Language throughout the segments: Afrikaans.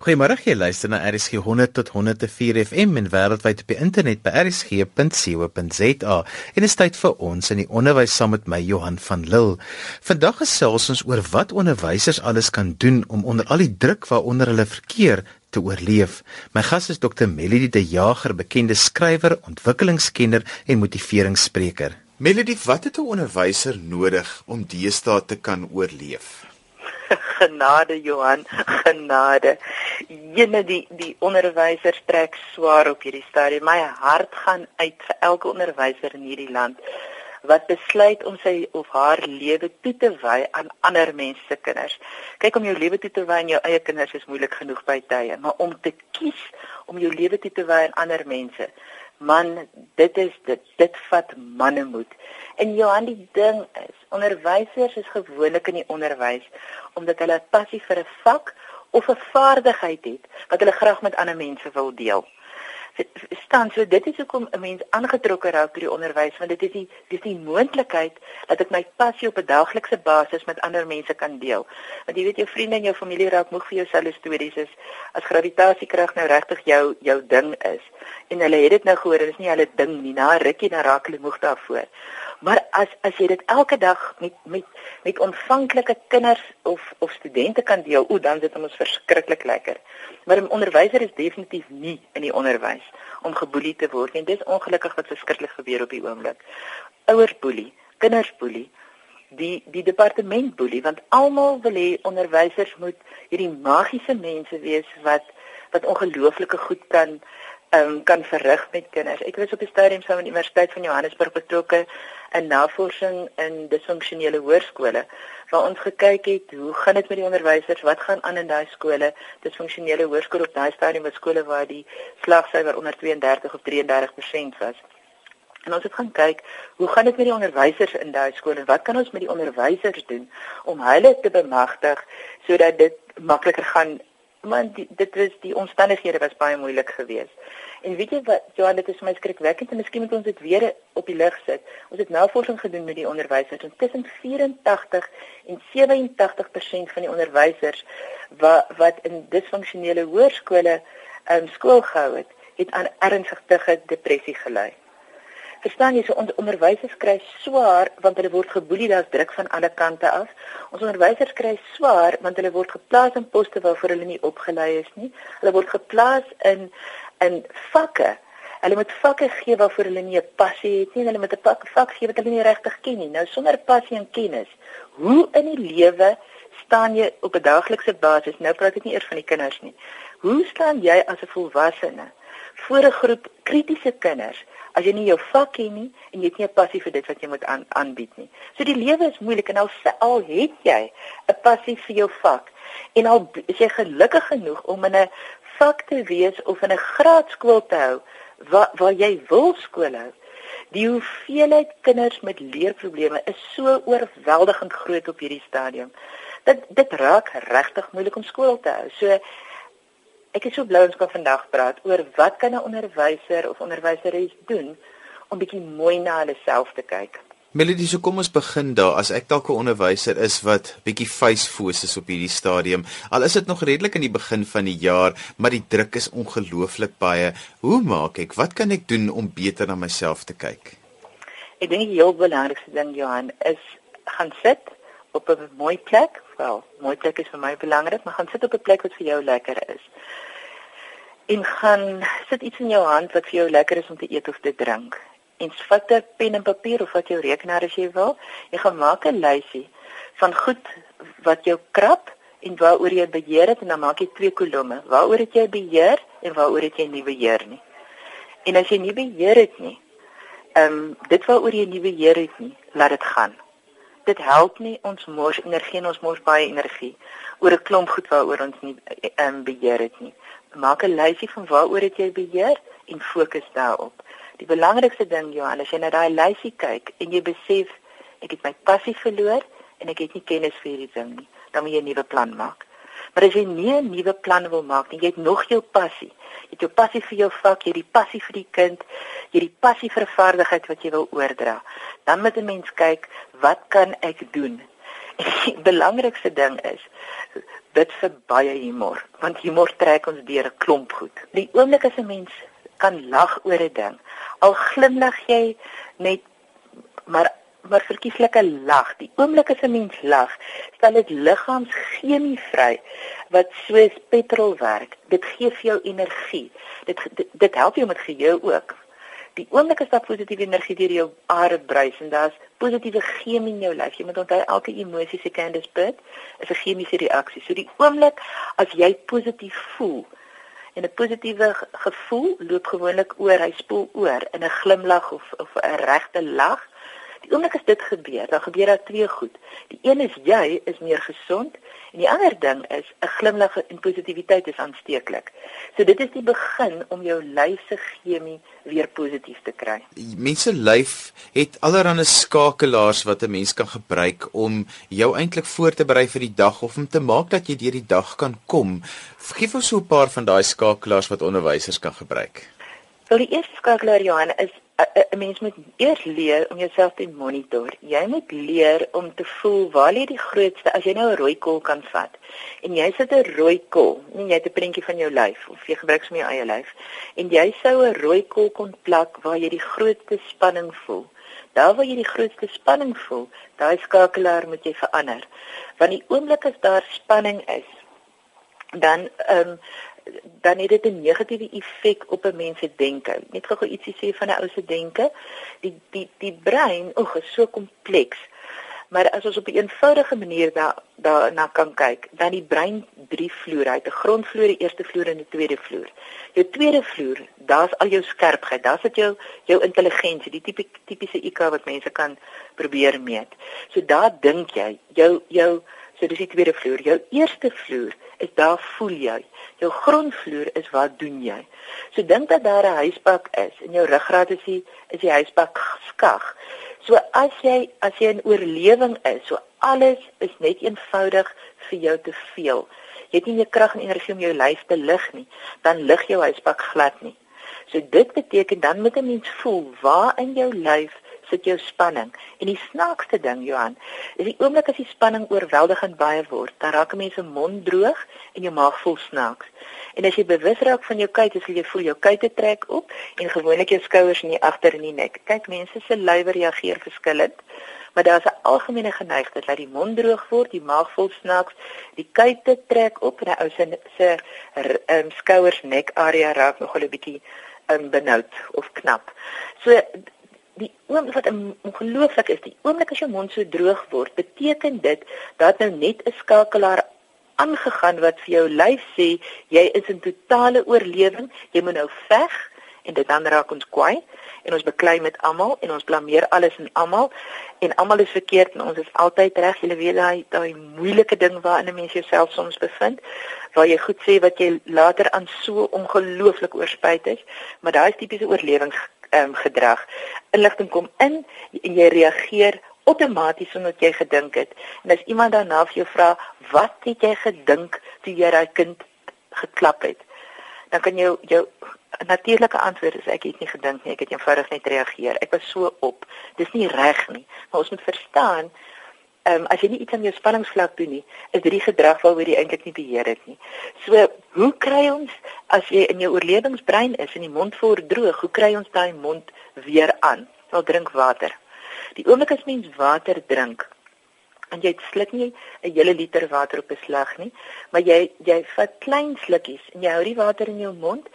Goeiemôre, jy luister na RSG 100 tot 104 FM en wêreldwyd op die internet by rsg.co.za. En dit is tyd vir ons in die onderwys saam met my Johan van Lille. Vandag gesels ons oor wat onderwysers alles kan doen om onder al die druk waaronder hulle verkeer te oorleef. My gas is Dr. Melody De Jager, bekende skrywer, ontwikkelingskenner en motiveringsspreker. Melody, wat het 'n onderwyser nodig om deesdae te kan oorleef? genade Johan, genade. Jene die die onderwysers trek swaar op hierdie stadium. My hart gaan uit vir elke onderwyser in hierdie land wat besluit om sy of haar lewe toe te wy aan ander mense se kinders. Kyk om jou lewe toe te wy aan jou eie kinders is moeilik genoeg by tye, maar om te kies om jou lewe toe te wy aan ander mense. Man, dit is dit dit vat mannemoed. En Johan die ding is, onderwysers is gewoonlik in die onderwys omdat hulle 'n passie vir 'n vak of 'n vaardigheid het wat hulle graag met ander mense wil deel staan so dit is hoekom 'n mens aangetrokke raak tot die onderwys want dit is die dis die moontlikheid dat ek my passie op 'n daaglikse basis met ander mense kan deel. Want jy weet jou vriende en jou familie raak moeg vir jou selfe stories is as gravitasiekrag nou regtig jou jou ding is. En hulle het dit nou gehoor, dit is nie hulle ding nie. Na rukkie na raak hulle moeg daarvoor. Maar as as jy dit elke dag met met met ontvanklike kinders of of studente kan deel, o, dan dit ons verskriklik lekker. Maar 'n onderwyser is definitief nie in die onderwys om geboelie te word en dis ongelukkig wat verskriklik gebeur op die oomblik. Ouers boelie, kinders boelie, die die departement boelie want almal wil hê onderwysers moet hierdie magiese mense wees wat wat ongelooflike goed kan um, kan verrig met kinders. Ek was op die stadium saam met die Universiteit van Johannesburg betrokke in navorsing in disfunksionele hoërskole waar ons gekyk het hoe gaan dit met die onderwysers, wat gaan aan in daai skole? Disfunksionele hoërskole op daai stadium was skole waar die slagsyfer onder 32 of 33% was. En ons het gaan kyk, hoe gaan dit met die onderwysers in daai skole? Wat kan ons met die onderwysers doen om hulle te bemagtig sodat dit makliker gaan want dit was die omstandighede was baie moeilik geweest. En weet jy wat Johan dit is my skrikwekkend en miskien moet ons dit weer op die lig sit. Ons het navorsing gedoen met die onderwysers en tussen 84 en 87% van die onderwysers wat wat in disfunksionele hoërskole ehm um, skool gehou het, het aan ernstige depressie gely. Verstaan jy so ons onderwysers kry swaar want hulle word geboelie daar's druk van alle kante af. Ons onderwysers kry swaar want hulle word geplaas in poste waarvoor hulle nie opgelei is nie. Hulle word geplaas in in vakke. Hulle moet vakke gee waarvoor hulle nie 'n passie het nie. Hulle moet 'n vak, vak gee wat hulle nie regtig ken nie. Nou sonder passie en kennis, hoe in die lewe staan jy op 'n daaglikse basis? Nou praat ek nie eers van die kinders nie. Hoe staan jy as 'n volwassene voor 'n groep kritiese kinders as jy nie jou vak ken nie en jy het nie 'n passie vir dit wat jy moet aan, aanbied nie. So die lewe is moeilik en al al het jy 'n passie vir jou vak en al is jy gelukkig genoeg om in 'n vak te wees of in 'n graadskool te hou waar waar jy wil skool hou. Die hoeveelheid kinders met leerprobleme is so oorweldigend groot op hierdie stadium. Dit dit raak regtig moeilik om skool te hou. So Ek is so bly ons kan vandag praat oor wat kan 'n onderwyser of onderwyseres doen om bietjie mooi na hulle self te kyk. Melody, so kom ons begin daar. As ek dalk 'n onderwyser is wat bietjie facefoos is op hierdie stadium, al is dit nog redelik in die begin van die jaar, maar die druk is ongelooflik baie. Hoe maak ek? Wat kan ek doen om beter na myself te kyk? Ek dink die heel belangrikste ding Johan is gaan sit op 'n mooi plek. Wel, mooi plek is vir my belangrik, maar gaan sit op 'n plek wat vir jou lekker is. En gaan sit iets in jou hand wat vir jou lekker is om te eet of te drink. En vat 'n pen en papier of wat jou rekenaar as jy wil. Jy gaan maak 'n lysie van goed wat jou krap en waaroor jy beheer het en dan maak jy twee kolomme. Waaroor het jy beheer en waaroor het jy nie beheer nie. En as jy nie beheer het nie, ehm um, dit waaroor jy nie beheer het nie, laat dit gaan dit help nie ons mors energie en ons mors baie energie oor 'n klomp goed waaroor ons nie um, beheer het nie. Maak 'n lysie van waaroor het jy beheer en fokus daarop. Die belangrikste ding Johan, as jy na daai lysie kyk en jy besef ek het my passie verloor en ek het nie kennis vir hierdie ding nie, dan moet jy 'n nuwe plan maak. Maar as jy nie 'n nuwe plan wil maak nie, jy het nog jou passie. Jy het jou passie vir jou vak, jy het die passie vir die kind, jy het die passie vir vaardigheid wat jy wil oordra. Dan moet 'n mens kyk, wat kan ek doen? Die belangrikste ding is bid vir baie humor, want humor trek ons deur 'n klomp goed. Die oomblik as 'n mens kan lag oor 'n ding, al glimlag jy net maar maar verkieslike lag. Die oomblik as 'n mens lag, stel dit liggaamschemie vry wat soos petrol werk. Dit gee vir jou energie. Dit dit, dit help jou met geheue ook. Die oomblik as daar positiewe energie deur jou are bruis en daar's positiewe chemie in jou lyf. Jy moet onthou elke emosie se Candice Bit is 'n chemiese reaksie. So die oomblik as jy positief voel en 'n positiewe gevoel loop gewoonlik oor, hy spoel oor in 'n glimlag of of 'n regte lag Die oomblik as dit gebeur, dan gebeur daar twee goed. Die een is jy is meer gesond en die ander ding is 'n glimlag en positiwiteit is aansteeklik. So dit is die begin om jou lyf se chemie weer positief te kry. Mense lyf het allerlei skakelaars wat 'n mens kan gebruik om jou eintlik voor te berei vir die dag of om te maak dat jy deur die dag kan kom. Vergeef ons so 'n paar van daai skakelaars wat onderwysers kan gebruik. Wel die eerste skakelaar Johan is 'n mens moet eers leer om jouself te monitor. Jy moet leer om te voel waar lê die grootste as jy nou 'n rooi kol kan vat. En jy sit 'n rooi kol, nie jy het 'n prentjie van jou lyf of jy gebruik sommer jou eie lyf. En jy sou 'n rooi kol kon plak waar jy die grootste spanning voel. Daar waar jy die grootste spanning voel, daai skakelaar moet jy verander. Want die oomblik as daar spanning is, dan ehm um, dan het dit 'n negatiewe effek op 'n mens se denke. Net gou-gou ietsie sê van 'n ou se denke. Die die die brein, oeg, is so kompleks. Maar as ons op 'n eenvoudige manier daar daarna kan kyk, dan die brein drie vloere, hy het 'n grondvloer, 'n eerste vloer en 'n tweede vloer. Jou tweede vloer, daar's al jou skerpheid, daar's dit jou jou intelligensie, die tipe tipiese IQ wat mense kan probeer meet. So daar dink jy, jou jou so dis die tweede vloer. Jou eerste vloer is daar voel jy jou grondvloer is wat doen jy? So dink dat daar 'n huisbak is en jou ruggraat is die is die huisbak skag. So as jy as jy in oorlewing is, so alles is net eenvoudig vir jou te veel. Jy het nie meer krag en energie om jou lyf te lig nie, dan lig jou huisbak glad nie. So dit beteken dan moet 'n mens voel waar in jou lyf sit jou spanning. En die snaakste ding, Johan, is die oomblik as die spanning oorweldigend baie word, dan raak 'n mens se mond droog en jou maag vol snaaks. En as jy bewus raak van jou kuite, sal jy voel jou kuite trek op en gewoonlik jou skouers en die agter in die nek. Kyk, mense se lywe reageer verskillend. Maar daar's 'n algemene geneigtheid dat die mond droog word, die maag vol snaaks, die kuite trek op en ou se se um, skouers nek area raak nogal 'n bietjie um, benoud of knap. So die oomblik wat ongelooflik is, die oomblik as jou mond so droog word, beteken dit dat nou net 'n skakelaar aangegaan wat vir jou lyf sê jy is in totale oorlewing, jy moet nou veg en dit dan raak ons kwaai en ons beklei met almal en ons blameer alles en almal en almal is verkeerd en ons is altyd reg. Jy weet daai daai moeilike ding waarin 'n mens jouself soms bevind waar jy goed sê wat jy later aan so ongelooflik oorspyt is, maar daai is tipiese oorlewings um, gedrag. Inligting kom in en jy reageer outomaties omdat jy gedink het. En as iemand daarna vir jou vra, "Wat het jy gedink toe jy daai kind geklap het?" Dan kan jy jou natuurlike antwoord is ek het nie gedink nie, ek het eenvoudig net reageer. Ek was so op. Dis nie reg nie, maar ons moet verstaan ehm um, as jy nie iets aan jou spanningsvlak doen nie, is dit die gedrag waaroor jy eintlik nie beheer het nie. So, hoe kry ons as jy in jou oorlewingsbrein is en die mond voor droog, hoe kry ons daai mond weer aan? Wel drink water. Die oomblik as mens water drink, en jy sluk nie 'n hele liter water op 'n slag nie, maar jy jy vat klein slukkies en jy hou die water in jou mond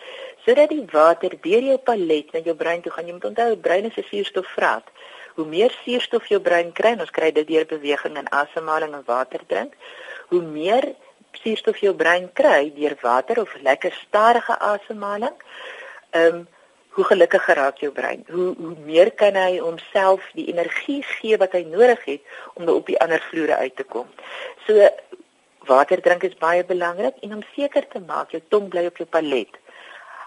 sodat die water deur jou palet na jou brein toe gaan. Jy moet onthou, brein is 'n suurstofvraat hoe meer suurstof jou brein kry, ons kry dit deur beweging en asemhaling en water drink, hoe meer suurstof jou brein kry deur water of lekker stadige asemhaling. Ehm um, hoe gelukkiger raak jou brein. Hoe hoe meer kan hy homself die energie gee wat hy nodig het om op die ander vloere uit te kom. So water drink is baie belangrik en om seker te maak jou tong bly op jou palet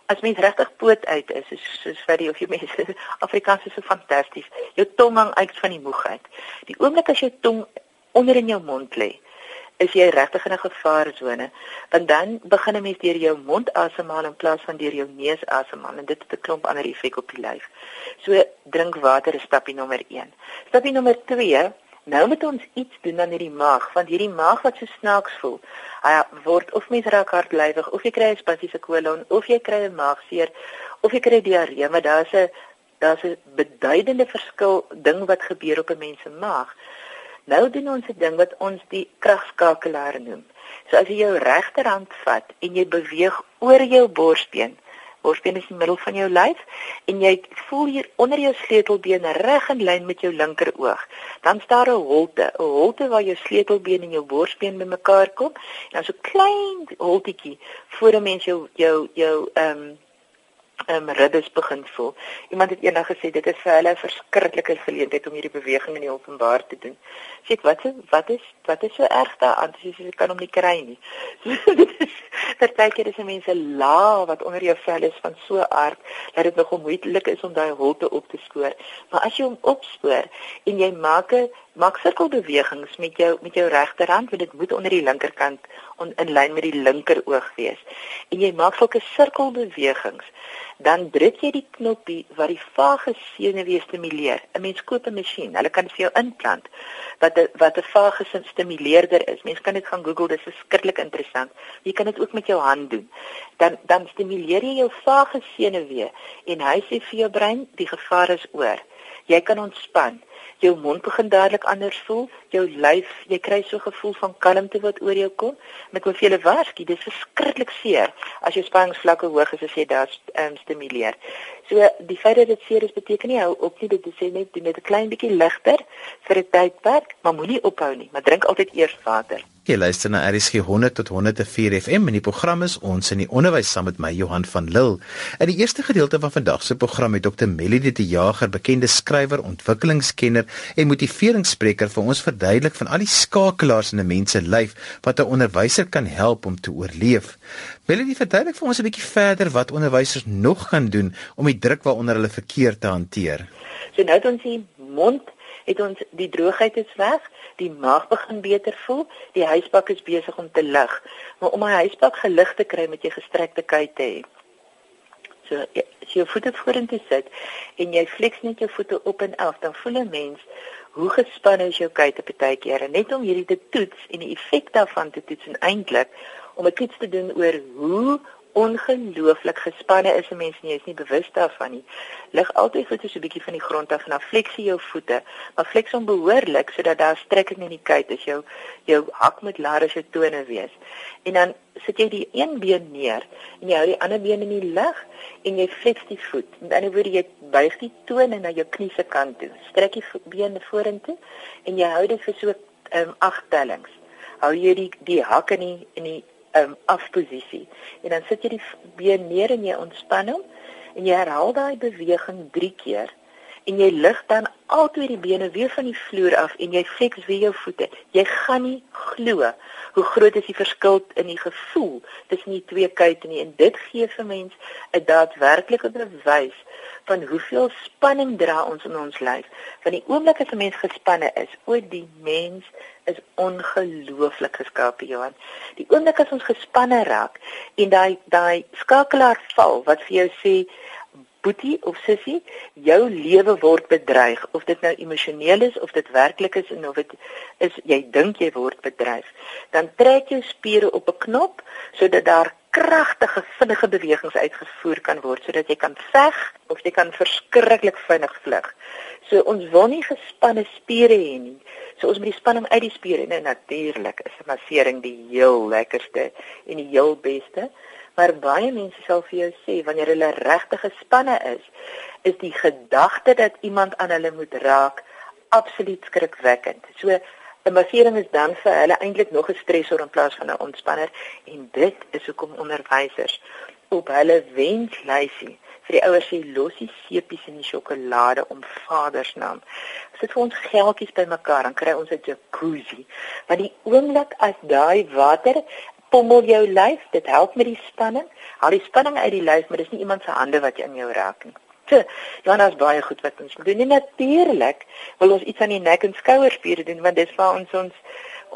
as mens regtig poot uit is, soos soos vir die of jy mense Afrikaans is so fantasties. Jou tong hang uit van die moegheid. Die oomblik as jou tong onder in jou mond lê, is jy regtig in 'n gevaarsone, want dan begin 'n mens deur jou mond asemhaal in plaas van deur jou neus asemhaal en dit het 'n klomp ander effek op die lyf. So drink water is stapie nommer 1. Stapie nommer 2, Nou moet ons iets doen aan hierdie maag, want hierdie maag wat so snaaks voel, hy word of mens raak hartlywig of jy kry 'n spasiese kolon of jy kry 'n maagseer of jy kry diarree, maar daar's 'n daar's 'n beduidende verskil ding wat gebeur op 'n mens se maag. Nou doen ons 'n ding wat ons die kragskakelaar noem. So as jy jou regterhand vat en jy beweeg oor jou borsbeen, borsbeen is in die middel van jou lyf en jy voel hier onder jou sleutelbeen reg in lyn met jou linker oog. Dan staan 'n holte, 'n holte waar jou sleutelbeen en jou borsbeen bymekaar kom. En dan so klein holtetjie voor 'n mens jou jou jou ehm um, um, ribbes begin voel. Iemand het eendag gesê dit is vir hulle 'n verskriklike geleentheid om hierdie beweging in die openbaar te doen. Sê ek wat wat is wat is so erg daaraan? Dis jy kan hom nie kry nie. So dit is partykeer is mense la wat onder jou vel is van so aard dat dit nog moeilik is om daai holte op te spoor. Maar as jy hom opspoor en jy maak 'n maak sirkelbewegings met jou met jou regterhand want dit moet onder die linkerkant on, in lyn met die linker oog wees. En jy maak sulke sirkelbewegings dan druk jy die knoppie wat die vagus senuwee stimuleer. 'n Mens koop 'n masjien, hulle kan vir jou implant wat 'n wat 'n vagus stimuleerder is. Mens kan dit gaan Google, dit is skrikkelik interessant. Jy kan dit ook met jou hand doen. Dan dan stimuleer jy jou vagus senuwee en hy sê vir jou brein die gevaar is oor. Jy kan ontspan jou mond begin dadelik anders voel, jou lyf, jy kry so 'n gevoel van kalmte wat oor jou kom. Met hoe veel waarsku, dis verskriklik seer as jou spanningsvlakke hoog is as jy daar um, stimuleer. So die feit dat dit seer is beteken nie hou op nie, dit sê net doen net 'n klein bietjie ligter vir 'n tydperk, maar moenie ophou nie, maar drink altyd eers water. Jy luister na RSG 100 tot 104 FM en die program is ons in die onderwys saam met my Johan van Lille. In die eerste gedeelte van vandag se program het Dr. Melody de Jager, bekende skrywer, ontwikkelingskenner en motiveringsspreker vir ons verduidelik van al die skakelaars in 'n mens se lyf wat 'n onderwyser kan help om te oorleef. Melody verduidelik vir ons 'n bietjie verder wat onderwysers nog kan doen om die druk waaronder hulle verkeer te hanteer. So nou dan sien mond het ons die droogheid is weg, die maag begin beter voel, die huisbak is besig om te lig. Maar om my huisbak gelig te kry met jy gestrekte kuite hê. So as jy jou voete vorentoe sit en jy flex net jou voete op en af, dan voel 'n mens hoe gespanne is jou kuite partykeer en net om hierdie te toets en die effek daarvan te toets en eintlik om 'n toets te doen oor hoe ongelooflik gespanne is 'n mens nie, is nie bewus daarvan nie. Lig altyd voete so 'n bietjie van die grond af en dan fleksie jou voete, maar fleks hom behoorlik sodat daar strekking in die kuit is, jou jou hak moet laer as jou tone wees. En dan sit jy die een been neer en jy hou die ander been in die lug en jy fleks die voet. Met ander woorde jy buig die tone na jou knie se kant toe. Strek die been vorentoe en jy hou dit vir so um, agt tellings. Hou jy die die hak in die in die um, afposisie. En dan sit jy die been neer en jy ontspan hom en jy herhaal daai beweging 3 keer en jy lig dan altyd die bene weer van die vloer af en jy flex weer jou voete. Jy gaan nie glo hoe groot is die verskil in die gevoel tussen die twee kuite nie en dit gee vir mens 'n daadwerklike bewys van hoeveel spanning dra ons in ons lyf. Van die oomblik as 'n mens gespanne is, o die mens is ongelooflik geskape Johan. Die oomblik as ons gespanne raak en daai daai skakelaar val wat vir jou sê boetie of sussie, jou lewe word bedreig of dit nou emosioneel is of dit werklik is en of dit is jy dink jy word bedreig, dan trek jou spiere op 'n knop sodat daar kragtige vinnige bewegings uitgevoer kan word sodat jy kan veg of jy kan verskriklik vinnig vlug. So ons wil nie gespanne spiere hê nie. So ons moet die spanning uit die spiere en natuurlik is 'n massering die heel lekkerste en die heel beste. Maar baie mense sal vir jou sê wanneer hulle regtig gespanne is, is die gedagte dat iemand aan hulle moet raak absoluut skrikwekkend. So 'n massering is dan vir hulle eintlik nog 'n stresor in plaas van 'n ontspanner en dit is hoekom onderwysers op hulle wenslysie vir die ouers sê los die seepies in die sjokolade om Vader se naam. As dit vir ons geldjies bymekaar dan kry ons 'n jacuzzi. Want die oomblik as daai water pommel jou lyf, dit help met die spanning. Haal die spanning uit die lyf, maar dis nie iemand se hande wat in jou raak nie te. Johanna is baie goed wat ons doen. En natuurlik wil ons iets aan die nek en skouerspiere doen want dit vir ons ons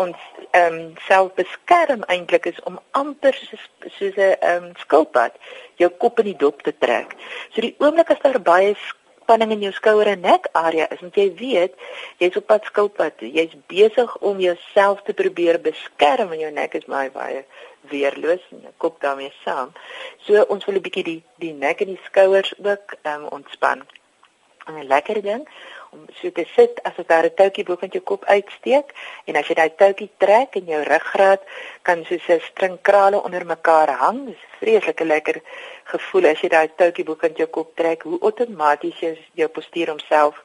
ons ehm um, self beskerm eintlik is om amper soos soos 'n ehm um, skilpad jou kop in die dop te trek. So die oomblik as daar baie spanning in jou skouer en nek area is, want jy weet jy's op pad skilpad toe. Jy's besig om jouself te probeer beskerm en jou nek is baie baie weerloos en kop daarmee saam. So ons wil 'n bietjie die die nek en die skouers ook um, ontspan. 'n lekker ding om so te sit as jy daar 'n toukie bo van jou kop uitsteek en as jy daai toukie trek en jou ruggraat kan soos 'n string krale onder mekaar hang. Dis vreeslike lekker gevoel as jy daai toukie bo van jou kop trek. Hoe outomaties jou, jou postuur homself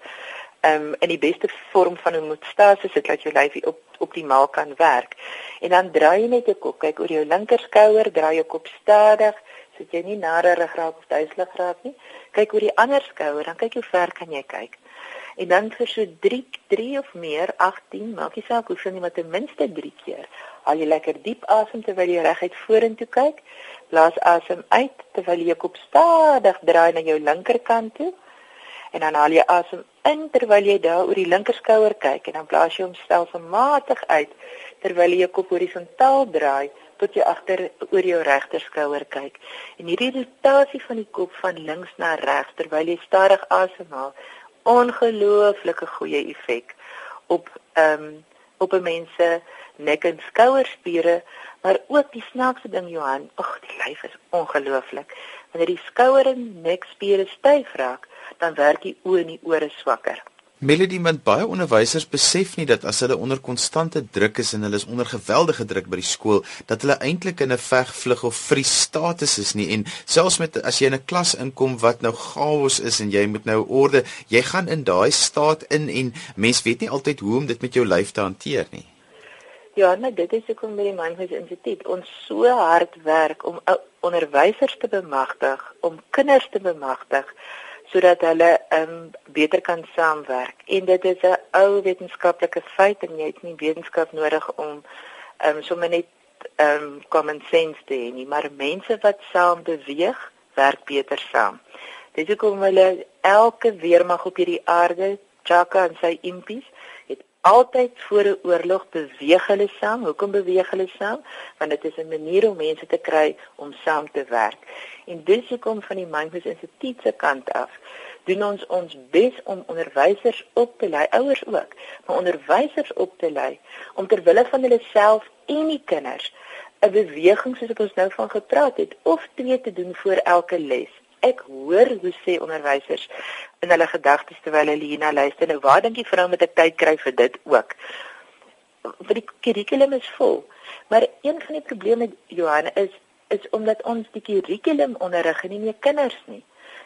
um, in die beste vorm van sodat dit jou lyf op optimaal kan werk. En dan draai jy net jou kop, kyk oor jou linker skouer, draai jou kop stadig sodat jy nie nader ruggraat of duiselig raak nie. Kyk oor die ander skouer, dan kyk hoe ver kan jy kyk en dan vir so 3 3 of meer 18 maak jy saak hoeveel nie maar ten minste 3 keer al jy lekker diep asem terwyl jy reguit vorentoe kyk. Blaas asem uit terwyl jy kop stadig draai na jou linkerkant toe. En dan haal jy asem in terwyl jy daar oor die linkerskouer kyk. En dan blaas jy hom stelselmatig uit terwyl jy jou kop horisontaal draai tot jy agter oor jou regterskouer kyk. En hierdie rotasie van die kop van links na reg terwyl jy stadig asemhaal ongelooflike goeie effek op ehm um, op 'n mens se nek en skouerspiere, maar ook die snaakse ding Johan, ag die lyf is ongelooflik. Wanneer die skouer en nekspiere styf raak, dan werk die oë en die ore swakker. Melody want baie onderwysers besef nie dat as hulle onder konstante druk is en hulle is onder geweldige druk by die skool dat hulle eintlik in 'n veg, vlug of vries status is nie en selfs met as jy in 'n klas inkom wat nou chaos is en jy moet nou orde, jy gaan in daai staat in en mens weet nie altyd hoe om dit met jou lyf te hanteer nie. Ja, nou dit is hoekom by die Mindfulness Instituut ons so hard werk om onderwysers te bemagtig, om kinders te bemagtig sodat hulle um beter kan saamwerk. En dit is 'n ou wetenskaplike feit en jy het nie wetenskap nodig om um sommer net um common sense te hê nie, maar mense wat saam beweeg, werk beter saam. Dis hoekom hulle elke weermag op hierdie aarde, Chaka en sy impies, altyd voor 'n oorlog beweeg hulle saam. Hoekom beweeg hulle saam? Want dit is 'n manier om mense te kry om saam te werk. En dis hoekom van die Mindfulness Instituut se kant af doen ons ons bes om onderwysers op te lei, ouers ook, maar onderwysers op te lei om ter wille van hulle self en die kinders 'n beweging soos ek ons nou van gepraat het of twee te doen voor elke les. Ek hoor hoe sê onderwysers in hulle gedagtes terwyl hulle hierna luister. Nou waar dink jy vrou met 'n tyd kry vir dit ook? vir die kurrikulum is vol. Maar een van die probleme Johan is is omdat ons die kurrikulum onderrig en nie meer kinders nie.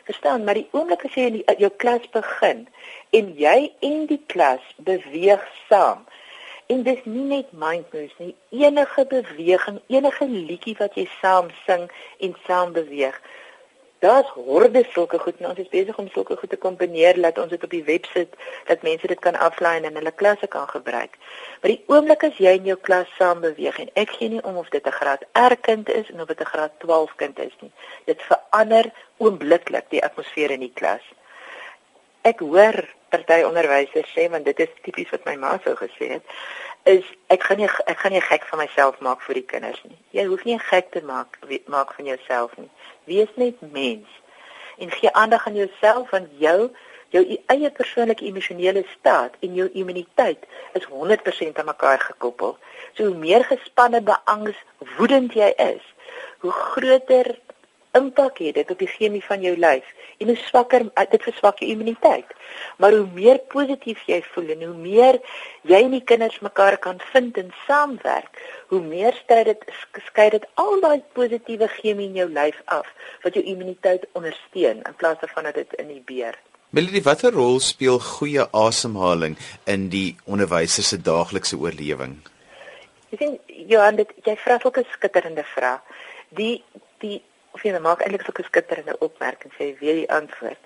Verstaan, maar die oomblik as jy in die, jou klas begin en jy en die klas beweeg saam. En dis nie net mindfulness nie, enige beweging, enige liedjie wat jy saam sing en saam beweeg, Daar's horde sulke goed en ons is besig om sulke goed te kombineer dat ons dit op die web sit dat mense dit kan aflaai en in hulle klasse kan gebruik. Maar die oomblik as jy in jou klas saam beweeg en ek gee nie om of dit 'n graad R kind is en of dit 'n graad 12 kind is nie. Dit verander oombliklik die atmosfeer in die klas. Ek hoor party onderwysers sê want dit is tipies wat my ma sou gesê het is ek gaan nie ek gaan nie gek van myself maak vir die kinders nie. Jy hoef nie gek te maak maak van jouself nie. Wees net mens en gee aandag aan jouself want jou jou eie persoonlike emosionele staat en jou immuniteit is 100% aan mekaar gekoppel. So hoe meer gespanne, beangs, woedend jy is, hoe groter impak het dit op die chemie van jou lyf en hoe swakker eh, dit verswak jou immuniteit. Maar hoe meer positief jy voel en hoe meer jy en die kinders mekaar kan vind en saamwerk, hoe meer stryd dit skei dit al daai positiewe chemie in jou lyf af wat jou immuniteit ondersteun in plaas daarvan dat dit in die beer. Melody, watter rol speel goeie asemhaling in die onderwyser se daaglikse oorlewing? Ek sien Johan, dit jy vra sulke skitterende vrae. Die die of jy maak eintlik 'n skitterende opmerking sê weer die antwoord.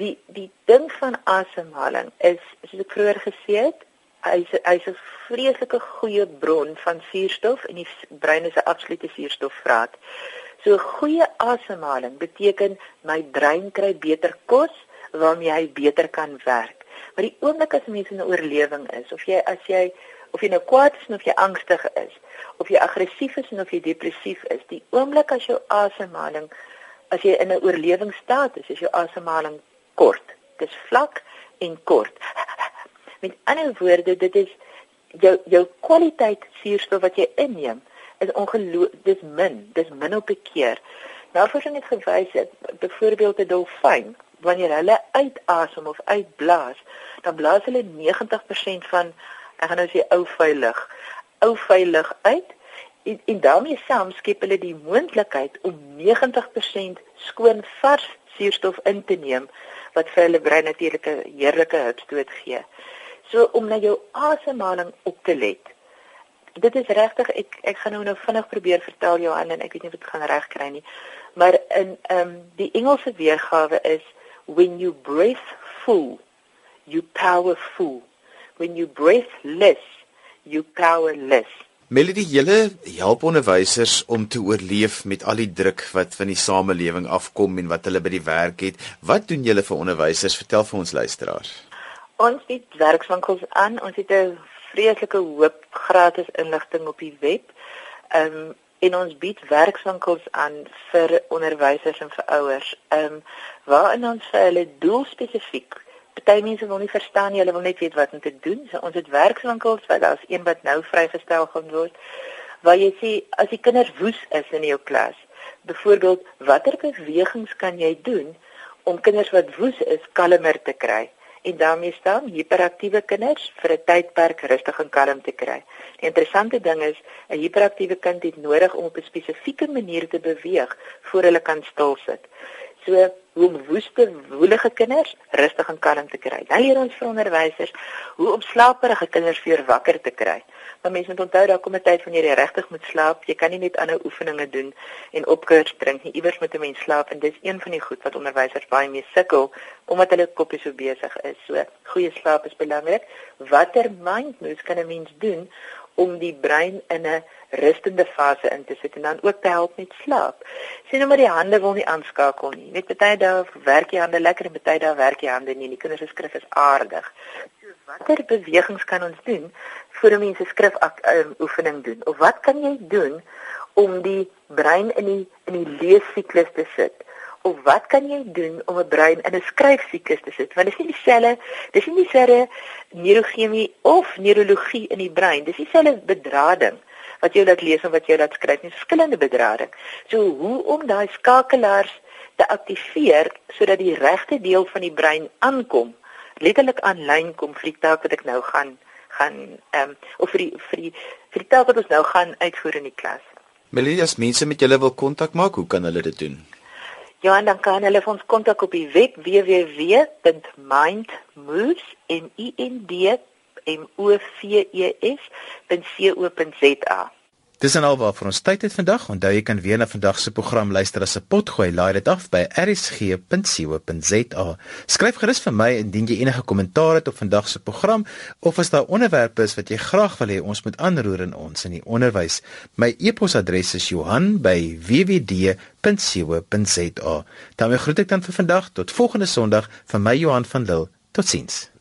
Die die ding van asemhaling is soos ek vroeër gesê het, hy's hy's 'n vreeslike goeie bron van suurstof en die brein is 'n absolute suurstofvraat. So goeie asemhaling beteken my brein kry beter kos waarmee hy beter kan werk. Maar die oomblik as mens in 'n oorlewing is of jy as jy of jy nou kwaad is of jy angstig is, of jy aggressief is of jy depressief is, die oomblik as jou asemhaling as jy in 'n oorlewingsstaat is, is jou asemhaling kort dis vlak en kort. Met ander woorde, dit is jou jou kwaliteit suurstof wat jy inneem is ongelooflik dis min, dis min op 'n keer. Navorsing het gewys dat byvoorbeeld 'n dolfyn wanneer hulle uitasem of uitblaas, dan blaas hulle 90% van ek gaan nou sê ou veilig, ou veilig uit en, en daarmee saam skep hulle die moontlikheid om 90% skoon vars suurstof in te neem wat vir hulle brein natuurlike heerlike hulpstoot gee. So om na jou asemhaling op te let. Dit is regtig ek ek gaan nou nou vinnig probeer vertel Johan en ek weet nie of dit gaan reg kry nie. Maar in ehm um, die Engelse weergawe is when you breathe full you powerful. When you breathe less you powerless. Melody, julle help onderwysers om te oorleef met al die druk wat van die samelewing afkom en wat hulle by die werk het. Wat doen julle vir onderwysers? Vertel vir ons luisteraars. Ons bied werkswinkels aan. Ons het 'n vreeslike hoop gratis inligting op die web. Ehm um, en ons bied werkswinkels aan vir onderwysers en vir ouers. Ehm um, waarin ons vir hulle doelspesifiek Party mense wil nie verstaan nie, hulle wil net weet wat om te doen. So ons het werkswinkels, wat daar's een wat nou vrygestel gaan word, waar jy sê as die kinders woes is in jou klas, byvoorbeeld watter bewegings kan jy doen om kinders wat woes is kalmer te kry? en daarmee staan hiperaktiewe kinders vir 'n tydperk rustig en kalm te kry. Die interessante ding is 'n hiperaktiewe kind het nodig om op 'n spesifieke manier te beweeg voor hulle kan stil sit. So hoe om woeste, woelige kinders rustig en kalm te kry. Dan leer ons vir onderwysers hoe om slaperige kinders weer wakker te kry. Maar mense moet onthou daar kom 'n tyd wanneer jy regtig moet slaap. Jy kan nie net ander oefeninge doen en opkurs drink nie. Iewers moet 'n mens slaap en dis een van die goed wat onderwysers baie mee sukkel omdat hulle kopie so besig is. So goeie slaap is belangrik. Watter mind moves kan 'n mens doen om die brein in 'n rustende fase in te sit en dan ook te help met slaap. Sien nou maar die hande wil nie aanskakel nie. Net baie dae werk jy hande lekker en baie dae werk jy hande nie. Die kinders se skrif is aardig. So watter bewegings kan ons doen voor 'n mens se skrif um, oefening doen? Of wat kan jy doen om die brein in die in die leessiklus te sit? Of wat kan jy doen om 'n brein in 'n skryfsiklus te sit? Want dit is nie dieselfde, dis nie dieselfde neurochemie of neurologie in die brein. Dis dieselfde bedrading wat jy laat lees en wat jy laat skryf, nie verskillende bedrading. So hoe om daai skakelaars te aktiveer sodat die regte deel van die brein aankom, letterlik aanlyn kom vir die taak wat ek nou gaan gaan ehm um, of vir die vir die vir die taak wat ons nou gaan uitvoer in die klas. Melodias mense met julle wil kontak maak, hoe kan hulle dit doen? Ja, en dan kan hulle ons kontak op die web www.mindmoves m i n d m o v e s.co.za. Dis en al wat vir ons tyd het vandag. Onthou jy kan weer na vandag se program luister as 'n potgooi. Laai dit af by rsg.co.za. Skryf gerus vir my indien jy enige kommentaar het op vandag se program of as daar onderwerpe is wat jy graag wil hê ons moet aanroer in ons in die onderwys. My e-posadres is Johan@wwd.co.za. Dan groet ek dan vir vandag tot volgende Sondag van my Johan van Lille. Totsiens.